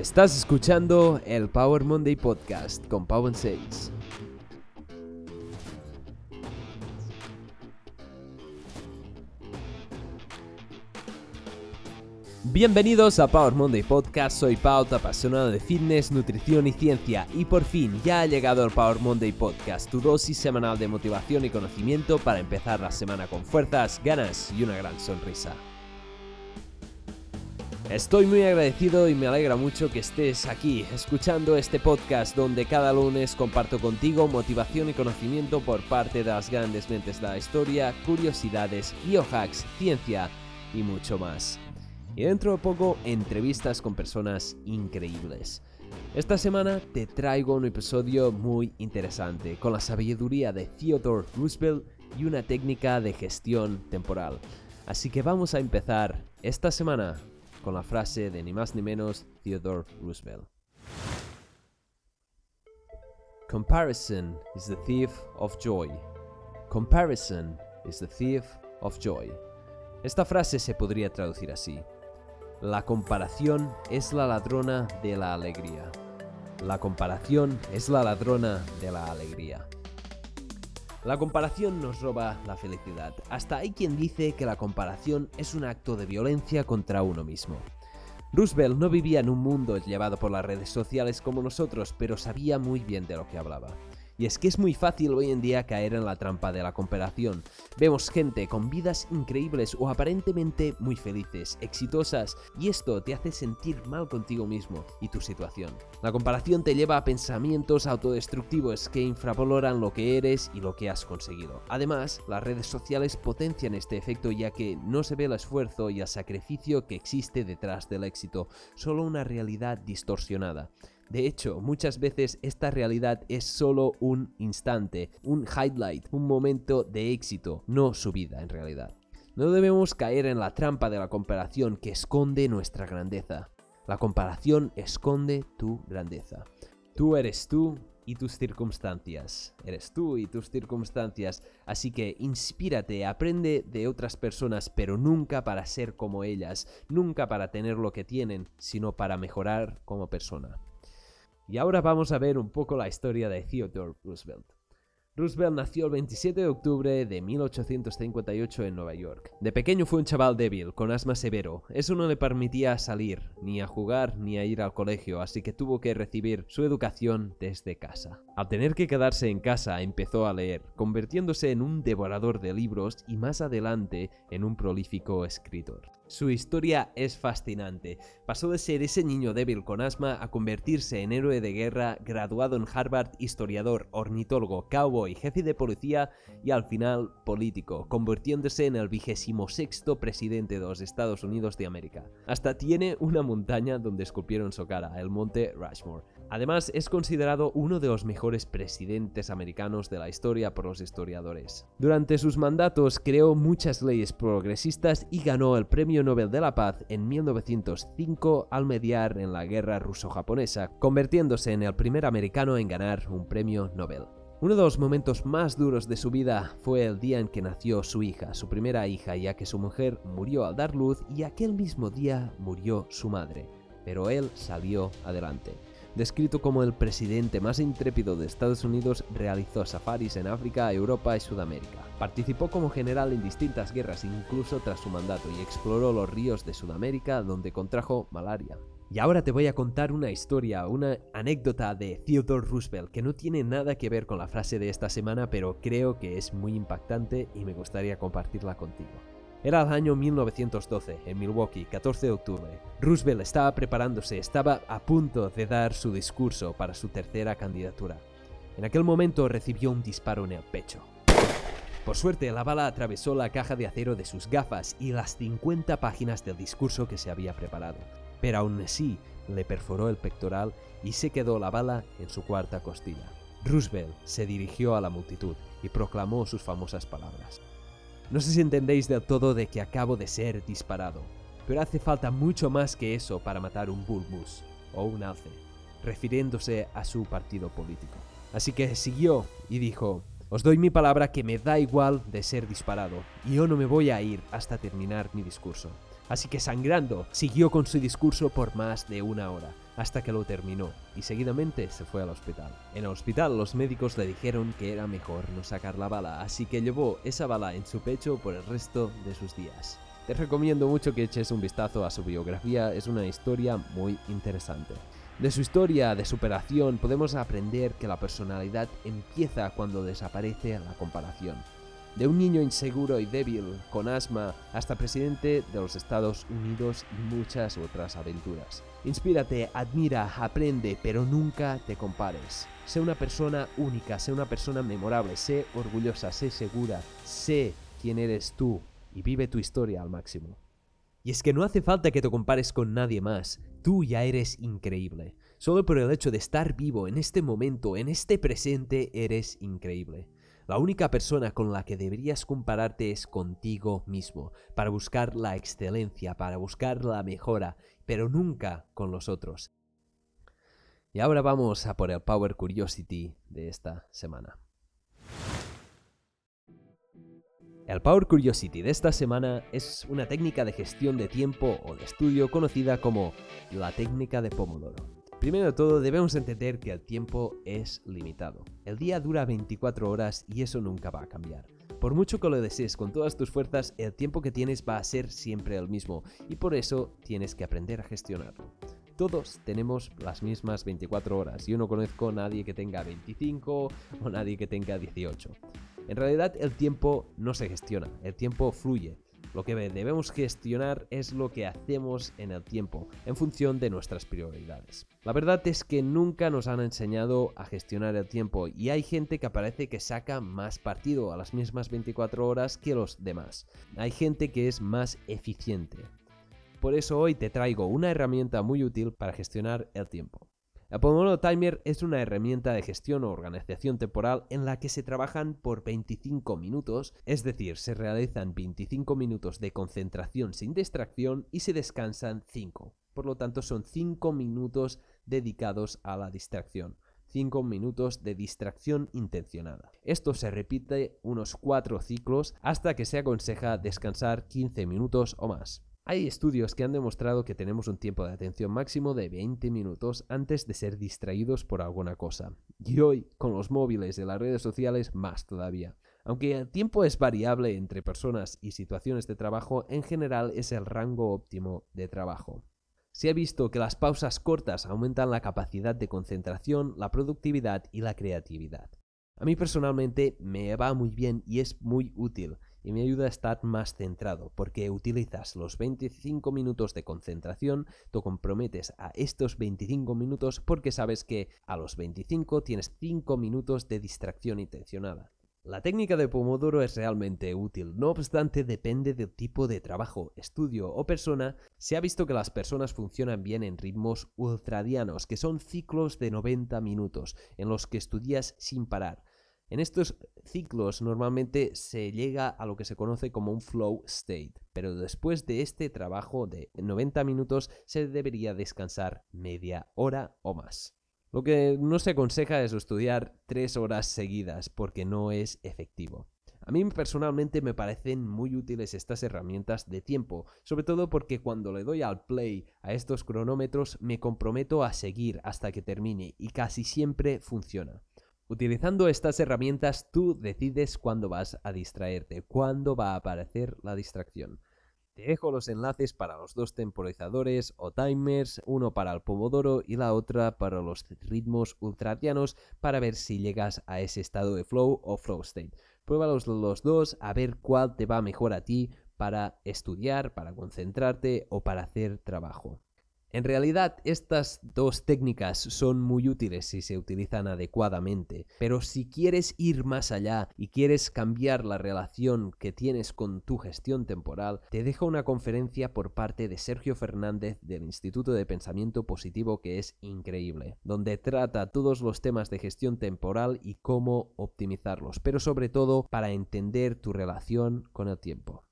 Estás escuchando el Power Monday Podcast con Power 6. Bienvenidos a Power Monday Podcast, soy Pau, apasionado de fitness, nutrición y ciencia y por fin ya ha llegado el Power Monday Podcast, tu dosis semanal de motivación y conocimiento para empezar la semana con fuerzas, ganas y una gran sonrisa. Estoy muy agradecido y me alegra mucho que estés aquí escuchando este podcast donde cada lunes comparto contigo motivación y conocimiento por parte de las grandes mentes de la historia, curiosidades, biohacks, ciencia y mucho más. Y dentro de poco entrevistas con personas increíbles. Esta semana te traigo un episodio muy interesante con la sabiduría de Theodore Roosevelt y una técnica de gestión temporal. Así que vamos a empezar esta semana con la frase de ni más ni menos Theodore Roosevelt. Comparison is the thief of joy. Comparison is the thief of joy. Esta frase se podría traducir así. La comparación es la ladrona de la alegría. La comparación es la ladrona de la alegría. La comparación nos roba la felicidad. Hasta hay quien dice que la comparación es un acto de violencia contra uno mismo. Roosevelt no vivía en un mundo llevado por las redes sociales como nosotros, pero sabía muy bien de lo que hablaba. Y es que es muy fácil hoy en día caer en la trampa de la comparación. Vemos gente con vidas increíbles o aparentemente muy felices, exitosas, y esto te hace sentir mal contigo mismo y tu situación. La comparación te lleva a pensamientos autodestructivos que infravaloran lo que eres y lo que has conseguido. Además, las redes sociales potencian este efecto ya que no se ve el esfuerzo y el sacrificio que existe detrás del éxito, solo una realidad distorsionada. De hecho, muchas veces esta realidad es solo un instante, un highlight, un momento de éxito, no su vida en realidad. No debemos caer en la trampa de la comparación que esconde nuestra grandeza. La comparación esconde tu grandeza. Tú eres tú y tus circunstancias. Eres tú y tus circunstancias. Así que inspírate, aprende de otras personas, pero nunca para ser como ellas, nunca para tener lo que tienen, sino para mejorar como persona. Y ahora vamos a ver un poco la historia de Theodore Roosevelt. Roosevelt nació el 27 de octubre de 1858 en Nueva York. De pequeño fue un chaval débil, con asma severo. Eso no le permitía salir, ni a jugar, ni a ir al colegio, así que tuvo que recibir su educación desde casa. Al tener que quedarse en casa, empezó a leer, convirtiéndose en un devorador de libros y más adelante en un prolífico escritor. Su historia es fascinante. Pasó de ser ese niño débil con asma a convertirse en héroe de guerra, graduado en Harvard, historiador, ornitólogo, cowboy, jefe de policía y al final político, convirtiéndose en el vigésimo sexto presidente de los Estados Unidos de América. Hasta tiene una montaña donde esculpieron su cara, el monte Rushmore. Además, es considerado uno de los mejores presidentes americanos de la historia por los historiadores. Durante sus mandatos creó muchas leyes progresistas y ganó el Premio Nobel de la Paz en 1905 al mediar en la guerra ruso-japonesa, convirtiéndose en el primer americano en ganar un premio Nobel. Uno de los momentos más duros de su vida fue el día en que nació su hija, su primera hija, ya que su mujer murió al dar luz y aquel mismo día murió su madre, pero él salió adelante. Descrito como el presidente más intrépido de Estados Unidos, realizó safaris en África, Europa y Sudamérica. Participó como general en distintas guerras incluso tras su mandato y exploró los ríos de Sudamérica donde contrajo malaria. Y ahora te voy a contar una historia, una anécdota de Theodore Roosevelt que no tiene nada que ver con la frase de esta semana, pero creo que es muy impactante y me gustaría compartirla contigo. Era el año 1912, en Milwaukee, 14 de octubre. Roosevelt estaba preparándose, estaba a punto de dar su discurso para su tercera candidatura. En aquel momento recibió un disparo en el pecho. Por suerte, la bala atravesó la caja de acero de sus gafas y las 50 páginas del discurso que se había preparado. Pero aún así, le perforó el pectoral y se quedó la bala en su cuarta costilla. Roosevelt se dirigió a la multitud y proclamó sus famosas palabras. No sé si entendéis del todo de que acabo de ser disparado, pero hace falta mucho más que eso para matar un bulbus o un alce, refiriéndose a su partido político. Así que siguió y dijo, os doy mi palabra que me da igual de ser disparado, y yo no me voy a ir hasta terminar mi discurso. Así que sangrando, siguió con su discurso por más de una hora. hasta que lo terminó y seguidamente se fue al hospital. En el hospital los médicos le dijeron que era mejor no sacar la bala, así que llevó esa bala en su pecho por el resto de sus días. Te recomiendo mucho que eches un vistazo a su biografía, es una historia muy interesante. De su historia de superación podemos aprender que la personalidad empieza cuando desaparece la comparación. De un niño inseguro y débil, con asma, hasta presidente de los Estados Unidos y muchas otras aventuras. Inspírate, admira, aprende, pero nunca te compares. Sé una persona única, sé una persona memorable, sé orgullosa, sé segura, sé quién eres tú y vive tu historia al máximo. Y es que no hace falta que te compares con nadie más, tú ya eres increíble. Solo por el hecho de estar vivo en este momento, en este presente, eres increíble. La única persona con la que deberías compararte es contigo mismo, para buscar la excelencia, para buscar la mejora, pero nunca con los otros. Y ahora vamos a por el Power Curiosity de esta semana. El Power Curiosity de esta semana es una técnica de gestión de tiempo o de estudio conocida como la técnica de Pomodoro. Primero de todo, debemos entender que el tiempo es limitado. El día dura 24 horas y eso nunca va a cambiar. Por mucho que lo desees con todas tus fuerzas, el tiempo que tienes va a ser siempre el mismo y por eso tienes que aprender a gestionarlo. Todos tenemos las mismas 24 horas. Yo no conozco a nadie que tenga 25 o nadie que tenga 18. En realidad el tiempo no se gestiona, el tiempo fluye. Lo que debemos gestionar es lo que hacemos en el tiempo, en función de nuestras prioridades. La verdad es que nunca nos han enseñado a gestionar el tiempo y hay gente que parece que saca más partido a las mismas 24 horas que los demás. Hay gente que es más eficiente. Por eso hoy te traigo una herramienta muy útil para gestionar el tiempo. El Pomodoro Timer es una herramienta de gestión o organización temporal en la que se trabajan por 25 minutos, es decir, se realizan 25 minutos de concentración sin distracción y se descansan 5. Por lo tanto, son 5 minutos dedicados a la distracción. 5 minutos de distracción intencionada. Esto se repite unos 4 ciclos hasta que se aconseja descansar 15 minutos o más. Hay estudios que han demostrado que tenemos un tiempo de atención máximo de 20 minutos antes de ser distraídos por alguna cosa. Y hoy, con los móviles y las redes sociales, más todavía. Aunque el tiempo es variable entre personas y situaciones de trabajo, en general es el rango óptimo de trabajo. Se ha visto que las pausas cortas aumentan la capacidad de concentración, la productividad y la creatividad. A mí personalmente me va muy bien y es muy útil, y me ayuda a estar más centrado porque utilizas los 25 minutos de concentración, te comprometes a estos 25 minutos porque sabes que a los 25 tienes 5 minutos de distracción intencionada. La técnica de Pomodoro es realmente útil, no obstante depende del tipo de trabajo, estudio o persona. Se ha visto que las personas funcionan bien en ritmos ultradianos, que son ciclos de 90 minutos, en los que estudias sin parar. En estos ciclos normalmente se llega a lo que se conoce como un flow state, pero después de este trabajo de 90 minutos se debería descansar media hora o más. Lo que no se aconseja es estudiar tres horas seguidas porque no es efectivo. A mí personalmente me parecen muy útiles estas herramientas de tiempo, sobre todo porque cuando le doy al play a estos cronómetros me comprometo a seguir hasta que termine y casi siempre funciona. Utilizando estas herramientas tú decides cuándo vas a distraerte, cuándo va a aparecer la distracción. Te dejo los enlaces para los dos temporizadores o timers, uno para el pomodoro y la otra para los ritmos ultradianos para ver si llegas a ese estado de flow o flow state. Pruébalos los dos a ver cuál te va mejor a ti para estudiar, para concentrarte o para hacer trabajo. En realidad, estas dos técnicas son muy útiles si se utilizan adecuadamente, pero si quieres ir más allá y quieres cambiar la relación que tienes con tu gestión temporal, te dejo una conferencia por parte de Sergio Fernández del Instituto de Pensamiento Positivo que es increíble, donde trata todos los temas de gestión temporal y cómo optimizarlos, pero sobre todo para entender tu relación con el tiempo.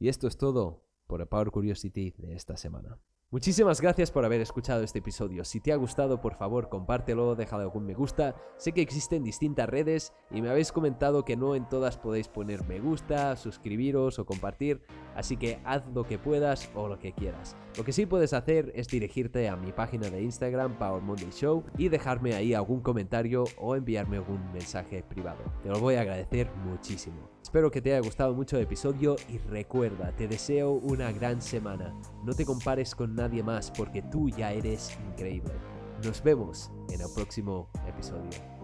Y esto es todo por el Power Curiosity de esta semana. Muchísimas gracias por haber escuchado este episodio. Si te ha gustado, por favor, compártelo, déjale algún me gusta. Sé que existen distintas redes y me habéis comentado que no en todas podéis poner me gusta, suscribiros o compartir, así que haz lo que puedas o lo que quieras. Lo que sí puedes hacer es dirigirte a mi página de Instagram, Power Monday Show, y dejarme ahí algún comentario o enviarme algún mensaje privado. Te lo voy a agradecer muchísimo. Espero que te haya gustado mucho el episodio y recuerda, te deseo una gran semana. No te compares con nadie más porque tú ya eres increíble. Nos vemos en el próximo episodio.